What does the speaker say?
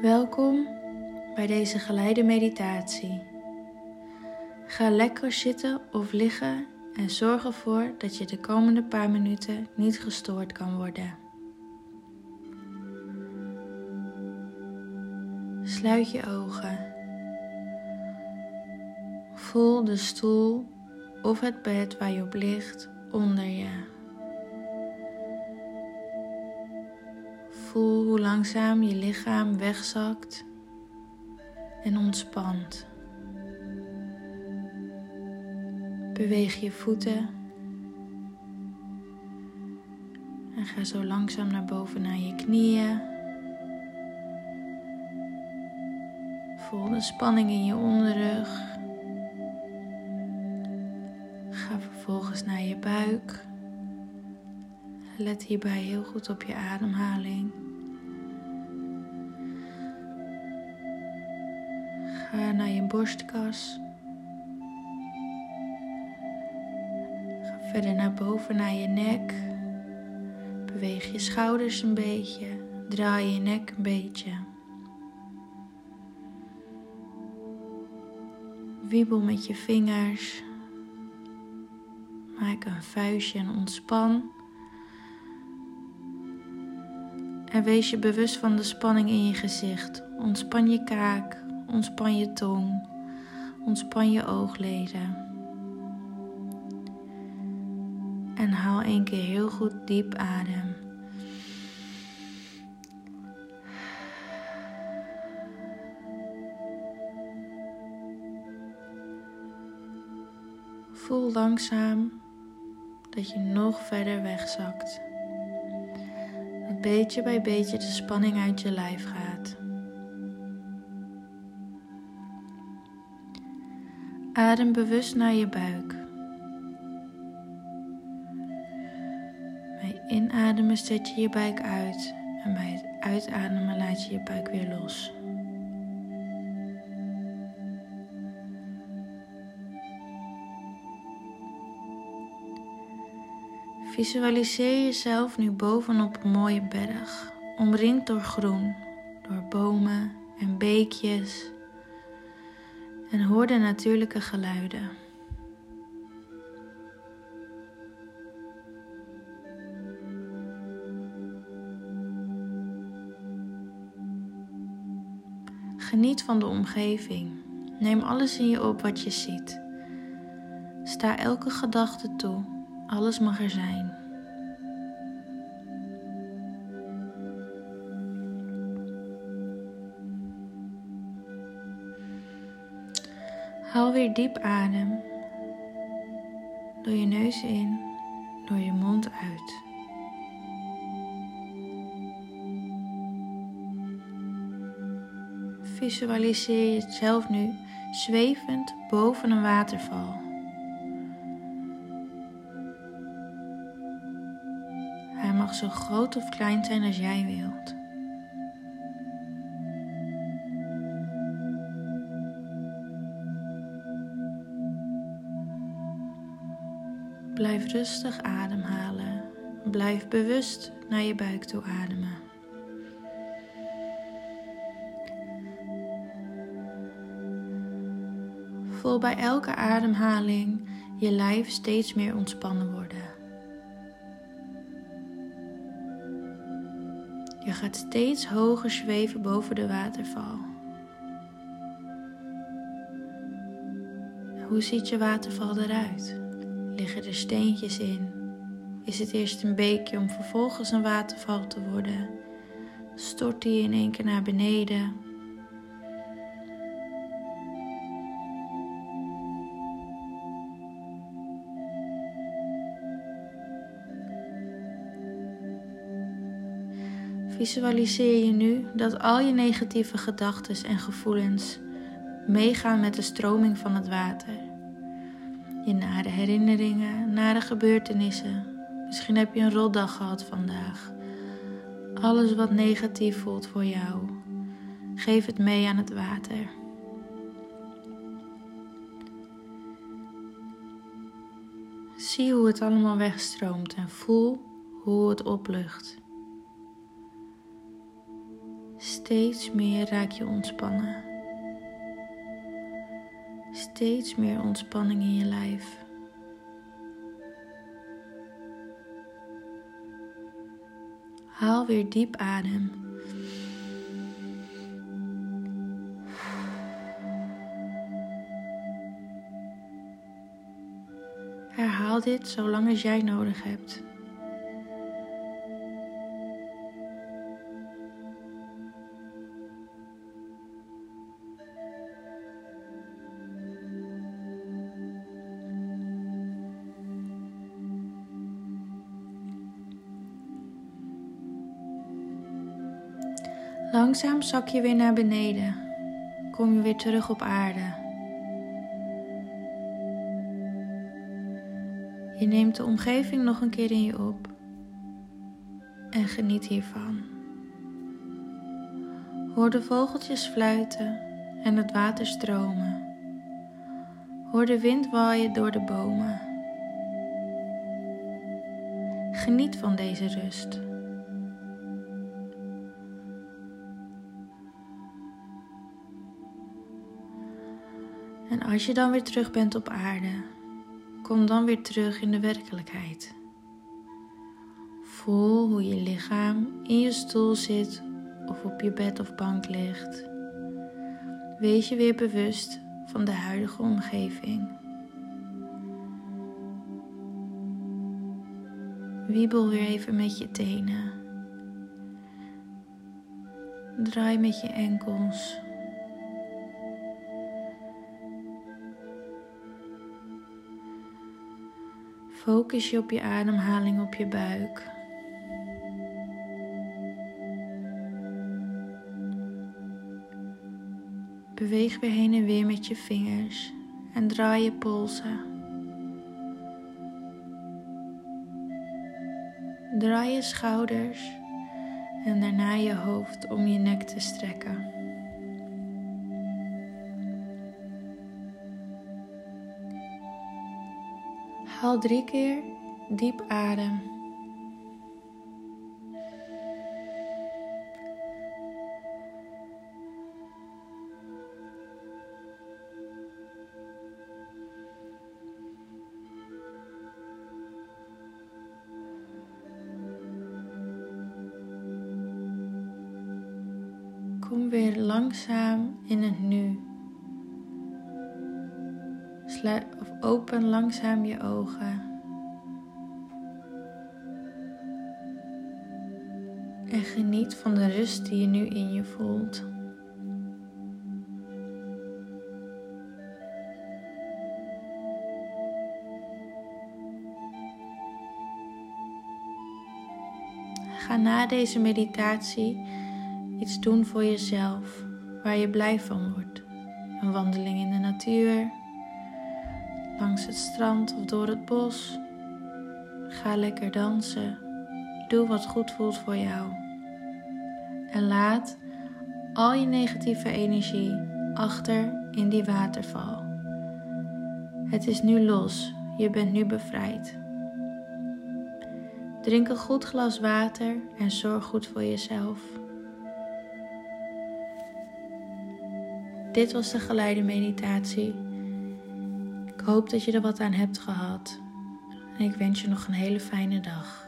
Welkom bij deze geleide meditatie. Ga lekker zitten of liggen en zorg ervoor dat je de komende paar minuten niet gestoord kan worden. Sluit je ogen. Voel de stoel of het bed waar je op ligt onder je. Voel hoe langzaam je lichaam wegzakt en ontspant. Beweeg je voeten en ga zo langzaam naar boven naar je knieën. Voel de spanning in je onderrug. Ga vervolgens naar je buik. Let hierbij heel goed op je ademhaling. Ga naar je borstkas. Ga verder naar boven naar je nek. Beweeg je schouders een beetje. Draai je nek een beetje. Wiebel met je vingers. Maak een vuistje en ontspan. En wees je bewust van de spanning in je gezicht. Ontspan je kaak, ontspan je tong, ontspan je oogleden. En haal één keer heel goed diep adem. Voel langzaam dat je nog verder wegzakt beetje bij beetje de spanning uit je lijf gaat. Adem bewust naar je buik. Bij inademen zet je je buik uit en bij het uitademen laat je je buik weer los. Visualiseer jezelf nu bovenop een mooie berg, omringd door groen, door bomen en beekjes. En hoor de natuurlijke geluiden. Geniet van de omgeving. Neem alles in je op wat je ziet. Sta elke gedachte toe alles mag er zijn. Haal weer diep adem. Door je neus in, door je mond uit. Visualiseer jezelf nu zwevend boven een waterval. mag zo groot of klein zijn als jij wilt. Rustig ademhalen. Blijf bewust naar je buik toe ademen. Voel bij elke ademhaling je lijf steeds meer ontspannen worden. Je gaat steeds hoger zweven boven de waterval. Hoe ziet je waterval eruit? Liggen er steentjes in? Is het eerst een beekje om vervolgens een waterval te worden? Stort die in één keer naar beneden? Visualiseer je nu dat al je negatieve gedachten en gevoelens meegaan met de stroming van het water. Je nare herinneringen, nare gebeurtenissen. Misschien heb je een rotdag gehad vandaag. Alles wat negatief voelt voor jou, geef het mee aan het water. Zie hoe het allemaal wegstroomt en voel hoe het oplucht. Steeds meer raak je ontspannen. Steeds meer ontspanning in je lijf. Haal weer diep adem. Herhaal dit zolang als jij nodig hebt. Langzaam zak je weer naar beneden. Kom je weer terug op aarde. Je neemt de omgeving nog een keer in je op en geniet hiervan. Hoor de vogeltjes fluiten en het water stromen. Hoor de wind waaien door de bomen. Geniet van deze rust. En als je dan weer terug bent op aarde, kom dan weer terug in de werkelijkheid. Voel hoe je lichaam in je stoel zit of op je bed of bank ligt. Wees je weer bewust van de huidige omgeving. Wiebel weer even met je tenen. Draai met je enkels. Focus je op je ademhaling op je buik. Beweeg weer heen en weer met je vingers en draai je polsen. Draai je schouders en daarna je hoofd om je nek te strekken. Haal drie keer diep adem. Kom weer langzaam in het nu. Of open langzaam je ogen. En geniet van de rust die je nu in je voelt. Ga na deze meditatie iets doen voor jezelf waar je blij van wordt. Een wandeling in de natuur, langs het strand of door het bos. Ga lekker dansen. Doe wat goed voelt voor jou. En laat al je negatieve energie achter in die waterval. Het is nu los. Je bent nu bevrijd. Drink een goed glas water en zorg goed voor jezelf. Dit was de geleide meditatie. Hoop dat je er wat aan hebt gehad. En ik wens je nog een hele fijne dag.